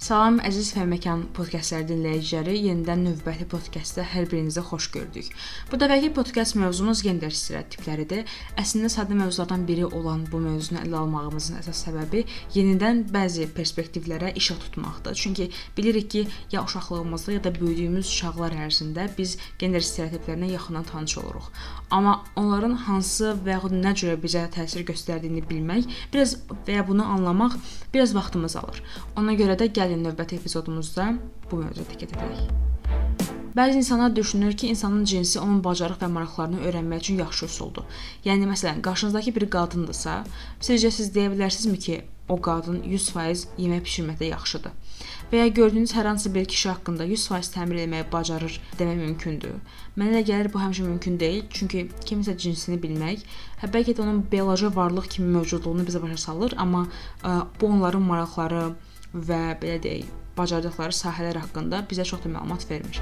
Salam əziz Fəməkan podkastları dinləyiciləri, yenidən növbəti podkastda hər birinizə xoş gördük. Bu dəfəki podkast mövzumuz gender stereotipləridir. Əslində sadə mövzulardan biri olan bu mövzunu ələ almağımızın əsas səbəbi yenidən bəzi perspektivlərə işıq tutmaqdır. Çünki bilirik ki, ya uşaqlığımızda ya da böyüdüyümüz uşaqlar ərzində biz gender stereotiplərinə yaxından tanış oluruq. Amma onların hansı və ya nə cürə bizə təsir göstərdiyini bilmək, biraz və ya bunu anlamaq biraz vaxtımız alır. Ona görə də gəl gəlin növbəti epizodumuzda bu mövzuya diqqət edək. Bəzi insanlar düşünür ki, insanın cinsi onun bacarıq və maraqlarını öyrənmək üçün yaxşı üsuldur. Yəni məsələn, qarşınızdakı bir qadındırsa, sizcə siz deyə bilərsinizmi ki, o qadın 100% yemək bişirməkdə yaxşıdır? Və ya gördüyünüz hər hansı bir kişi haqqında 100% təmir etməyi bacarır demək mümkündür. Mənə elə gəlir bu həmişə mümkün deyil, çünki kimsə cinsini bilmək, hə bəlkə də onun bioloji varlıq kimi mövcudluğunu bizə başa salır, amma ə, bu onların maraqları, və belə deyək, bacardıqları sahələr haqqında bizə çox da məlumat vermir.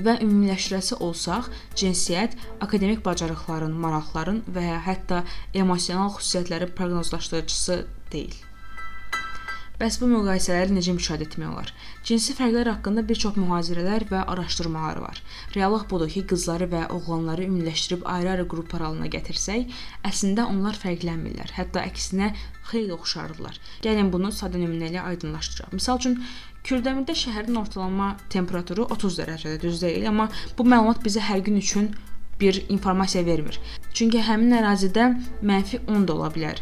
Və ümumiləşdirəsi olsaq, cinsiyyət akademik bacarıqların, maraqların və ya hətta emosional xüsusiyyətləri proqnozlaşdırıcısı deyil. Bəs bu müqayisələri necə müşahidə etmək olar? Cinsi fərqlər haqqında bir çox mühazirələr və araşdırmalar var. Reallıq budur ki, qızları və oğlanları ümumiləşdirib ayrı-ayrı qruplar halına gətirsək, əslində onlar fərqlənmirlər. Hətta əksinə xeyli oxşardılar. Gəlin bunu sadə nümunə ilə aydınlaşdıraq. Məsəl üçün Kürdəmirdə şəhərin ortalama temperaturu 30 dərəcədə düz deyil, amma bu məlumat bizə hər gün üçün bir informasiya vermir. Çünki həmin ərazidə -10 da ola bilər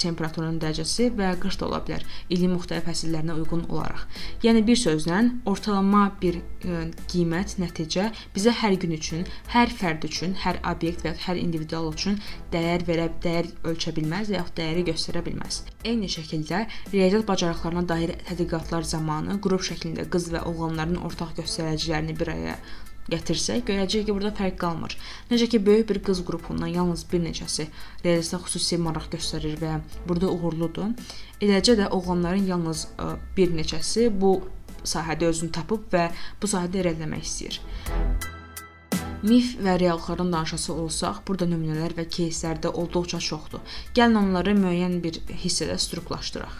temperaturun dərəcəsi və qış da ola bilər ilin müxtəlif fəsillərinə uyğun olaraq. Yəni bir sözlə ortalama bir qiymət, nəticə bizə hər gün üçün, hər fərd üçün, hər obyekt və hər individual üçün dəyər verə, dəyər ölçə bilməz və ya dəyəri göstərə bilməz. Eyni şəkildə riyaziyyat bacarıqlarına dair tədqiqatlar zamanı qrup şəklində qız və oğlanların ortaq göstəricilərini bir araya gətirsək, görəcəyik ki, burada fərq qalmır. Necə ki, böyük bir qız qrupundan yalnız bir neçəsi realizmə xüsusi maraq göstərir və burada uğurludur. Eləcə də oğlanların yalnız ə, bir neçəsi bu sahədə özünü tapıb və bu sahədə irəliləmək istəyir. Mif və reallıqlardan danışası olsaq, burada nümunələr və кейslər də olduqca çoxdur. Gəlin onları müəyyən bir hissədə strukturlaşdıraq.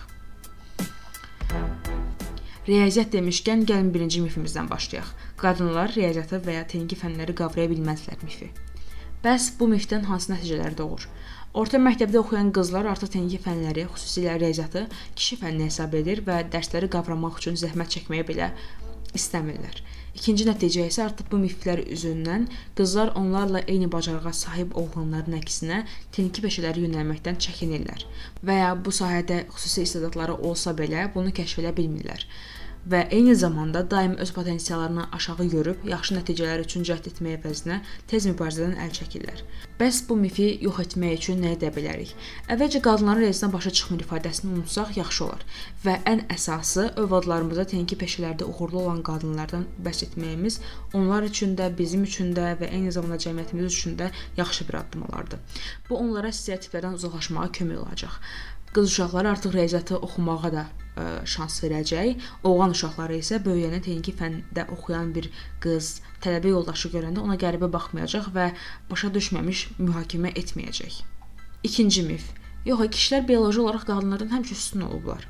Riyaziyyat demişkən, gəlin birinci mifimizdən başlayaq. Qadınlar riyaziyyatı və ya texniki fənləri qavraya bilməzlər mifi. Bəs bu mifdən hansı nəticələr doğur? Orta məktəbdə oxuyan qızlar artıq texniki fənləri, xüsusilə riyaziyyatı kişi fənni hesab edir və dərsləri qavramaq üçün zəhmət çəkməyə belə istəmirlər. İkinci nəticə isə artıq bu miflər üzündən qızlar onlarla eyni bacarığa sahib oğlanların əksinə texniki peşələrə yönəlməkdən çəkinirlər və ya bu sahədə xüsusi istedadları olsa belə bunu kəşf edə bilmirlər və eyni zamanda daim öz potensiallarını aşağı görüb yaxşı nəticələr üçün cəhd etmək əvəzinə tez mübarizədən əl çəkirlər. Bəs bu mifi yox etmək üçün nə edə bilərik? Əvvəlcə qadınların rezindən başa çıxmır ifadəsini unutsaq yaxşı olar və ən əsası övladlarımıza texniki peşələrdə uğurlu olan qadınlardan bəhs etməyimiz onlar üçün də, bizim üçün də və eyni zamanda cəmiyyətimiz üçün də yaxşı bir addım olardı. Bu onlara stereotiplərdən uzaqlaşmağa kömək olacaq. Qız uşaqları artıq riyaziyyatı oxumağa da ə, şans verəcək. Oğlan uşaqları isə böyüyəndə texniki fəndə oxuyan bir qız, tələbə yoldaşı görəndə ona qəribə baxmayacaq və başa düşməmiş mühakimə etməyəcək. İkinci mif. Yox, kişilər bioloji olaraq qadınlardan həmişə üstün olublar.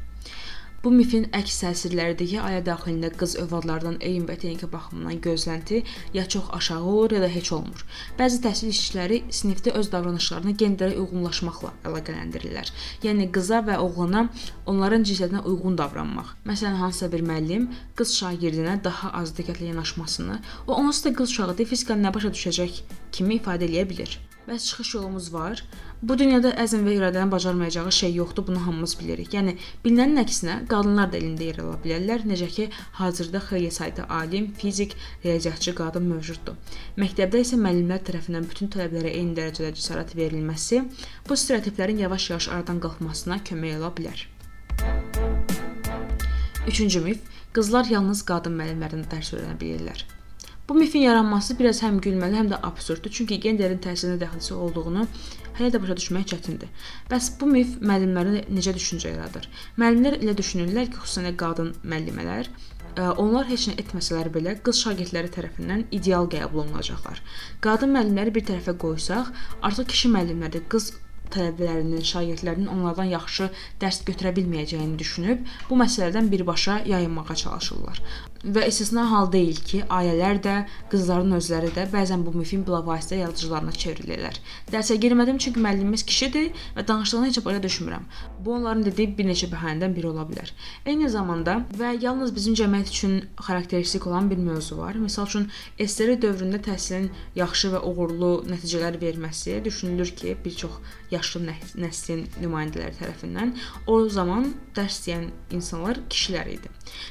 Bu mifin əks təsirləridir ki, ailə daxilində qız övladlardan elm və texnika baxımından gözlənti ya çox aşağı olur, ya da heç olmur. Bəzi təhsil işçiləri sinifdə öz davranışlarını genderə uyğunlaşmaqla əlaqələndirirlər. Yəni qıza və oğlana onların cinsiyyətinə uyğun davranmaq. Məsələn, hansısa bir müəllim qız şagirdinə daha az diqqətlə yanaşmasını, o onsuz da qız uşağıdır, fizikən nə başa düşəcək kimi ifadə eləyə bilər. Bəs çıxış yolumuz var. Bu dünyada əzm və iradənin bacarmayacağı şey yoxdur, bunu hamımız bilirik. Yəni bilinənin əksinə qadınlar da elində yer ala bilərlər. Necə ki, hazırda xeyli sayda alim, fizik, riyaziyyatçı qadın mövcuddur. Məktəbdə isə müəllimlər tərəfindən bütün tələbələrə eyni dərəcədə cəsarət verilməsi bu stereotiplərin yavaş-yavaş aradan qalxmasına kömək ola bilər. Üçüncü mif: qızlar yalnız qadın müəllimlərdən dərs öyrənə bilirlər. Bu mifin yaranması biraz həm gülməli, həm də absurddur. Çünki genderin təsirinə dəxlisi olduğunu hələ də başa düşmək çətindir. Bəs bu mif müəllimlərdə necə düşüncə yaradır? Müəllimlər elə düşünürlər ki, xüsusən qadın müəllimələr e, onlar heç nə etməsələr belə qız şagirdləri tərəfindən ideal qəbul olunacaqlar. Qadın müəllimləri bir tərəfə qoysaq, artıq kişi müəllimlər də qız tələbələrinin, şagirdlərinin onlardan yaxşı dərs götürə bilməyəcəyini düşünüb bu məsələdən birbaşa yayınmağa çalışırlar. Və istisna hal deyil ki, ailələr də, qızların özləri də bəzən bu mifin bilavasitə yaradıcılarına çevrilirlər. Dərsə girmədim çünki müəllimimiz kişidir və danışdığına heç belə düşmürəm. Bu onların dediyi bir neçə bəhanədən biri ola bilər. Eyni zamanda və yalnız bizim cəmiyyət üçün xarakteristik olan bir mövzu var. Məsəl üçün SSR dövründə təhsilin yaxşı və uğurlu nəticələr verməsi düşünülür ki, bir çox yaşlı nəslin nümayəndələri tərəfindən o zaman dərs deyən insanlar kişilər idi.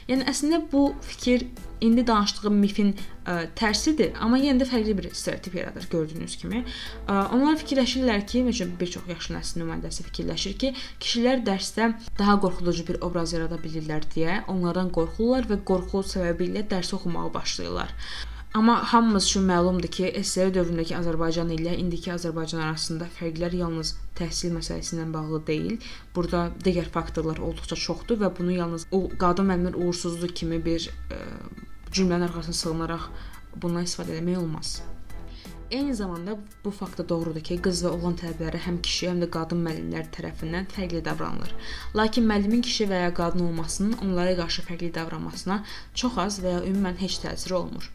Yəni əslində bu fikir indi danışdığım mifin ə, tərsidir, amma yenə də fərqli bir stereotip yaradır gördüyünüz kimi. Ə, onlar fikirləşirlər ki, məsələn bir çox yaşlı nəsil nümayəndəsi fikirləşir ki, kişilər dərsdə daha qorxuducu bir obraz yarada bilirlər deyə onlardan qorxurlar və qorxu səbəbi ilə dərs oxumağa başlayırlar. Amma hamımız üçün məlumdur ki, SSR dövründəki Azərbaycan ilə indiki Azərbaycan arasında fərqlər yalnız təhsil məsələsi ilə bağlı deyil. Burada digər faktorlar olduqca çoxdur və bunu yalnız o qadın müəllimin uğursuzluğu kimi bir ə, e, cümlənin arxasına sığınaraq bundan istifadə etmək olmaz. Eyni zamanda bu fakt da doğrudur ki, qız və oğlan tələbələri həm kişi, həm də qadın müəllimlər tərəfindən fərqli davranılır. Lakin müəllimin kişi və ya qadın olmasının onlara qarşı fərqli davranmasına çox az və ya ümumən heç təsiri olmur.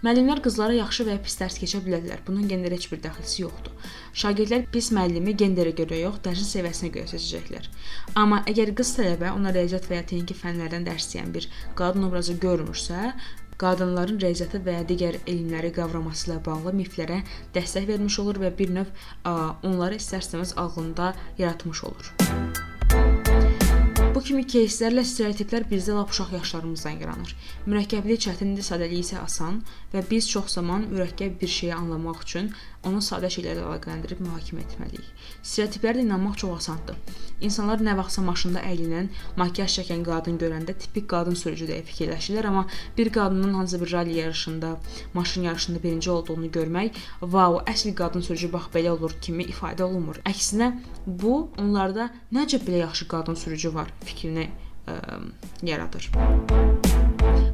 Müəllimlər qızlara yaxşı və ya pis dərs keçə bilərlər. Bunun genderə heç bir dəxlisi yoxdur. Şagirdlər pis müəllimi genderə görə yox, dərsin səviyyəsinə görə seçəcəklər. Amma əgər qız tələbə ona riyaziyyat və ya texniki fənlərdən dərs deyən bir qadın obrazı görmürsə, qadınların riyaziyyatı və ya digər elmləri qavraması ilə bağlı miflərə dəstək vermiş olur və bir növ onları istərsəmiz ağlında yaratmış olur. Bu kimi кейslərlə stereotiplər bizdə lap uşaq yaşlarımızdan yaranır. Mürəkkəbliyi çətindir, sadəliyi isə asan və biz çox zaman mürəkkəb bir şeyi anlamaq üçün onu sadə şeylərlə əlaqələndirib mühakimə etməliyik. Stereotiplərə inanmaq çox asandır. İnsanlar nə vaxtsa maşında əyilən, makiyaj çəkən qadın görəndə tipik qadın sürücü deyə fikirləşirlər, amma bir qadının hansı bir ralli yarışında, maşın yarışında birinci olduğunu görmək, "Vau, əsl qadın sürücü bax belə olur" kimi ifadə olunmur. Əksinə, bu onlarda "Necə belə yaxşı qadın sürücü var" fikrini ə, yaradır.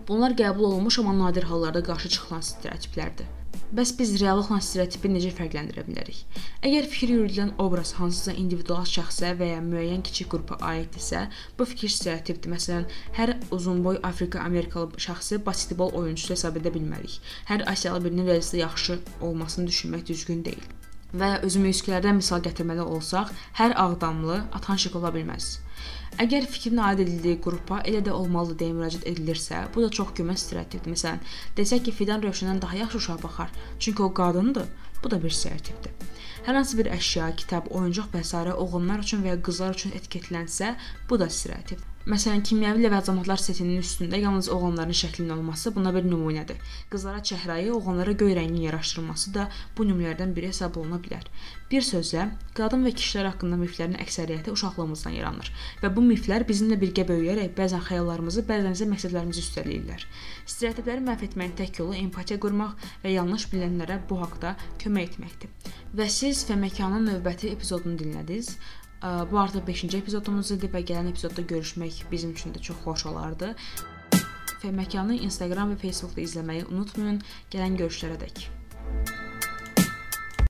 Bunlar qəbul olunmuş, amma nadir hallarda qarşı çıxılan stereotiplərdir. Bəs biz reallıqla stereotipi necə fərqləndirə bilərik? Əgər fikir yürüdülən obraz hansısa individual şəxsə və ya müəyyən kiçik qrupa aiddirsə, bu fikir stereotipdir. Məsələn, hər uzunboy Afrika Amerikalı şəxsi basketbol oyunçusu hesab edə bilmərik. Hər asiyalı birinin vəzifəsi yaxşı olmasını düşünmək düzgün deyil. Və ya özümü üskülərdən misal gətirməli olsaq, hər ağdamlı atanşik ola bilməz. Əgər fikrin aid edildiyi qrupa elə də olmalı deyə müraciət edilirsə, bu da çox güman stereotipdir. Məsələn, desək ki, Fidan Rövşəndən daha yaxşı uşaq baxar, çünki o qadındır. Bu da bir stereotipdir. Hər hansı bir əşya, kitab, oyuncaq və s. oğlanlar üçün və ya qızlar üçün etiketlənsə, bu da stereotipdir. Məsələn, kimyəvi ləvazamatlar setinin üstündə yalnız oğlanların şəklinin olması buna bir nümunədir. Qızlara çəhrayı, oğlanlara göy rəngin yaraşdırılması da bu nümunələrdən biri hesab oluna bilər. Bir sözlə, qadın və kişilər haqqında miflərin əksəriyyəti uşaqlığımızdan yaranır və bu miflər bizimlə birgə böyüyərək bəzən xəyallarımızı, bəzən isə məqsədlərimizi üstələyirlər. Stereotipləri məhv etməyin tək yolu empatiya qurmaq və yanlış bilinənlərə bu haqqda kömək etməkdir. Və siz Fəməkanın növbəti epizodunu dinlədiniz. Bu artıq 5-ci epizodumuz idi və gələn epizodda görüşmək bizim üçün də çox xoş olardı. Məkanı Instagram və Facebookda izləməyi unutmayın. Gələn görüşlərə dək.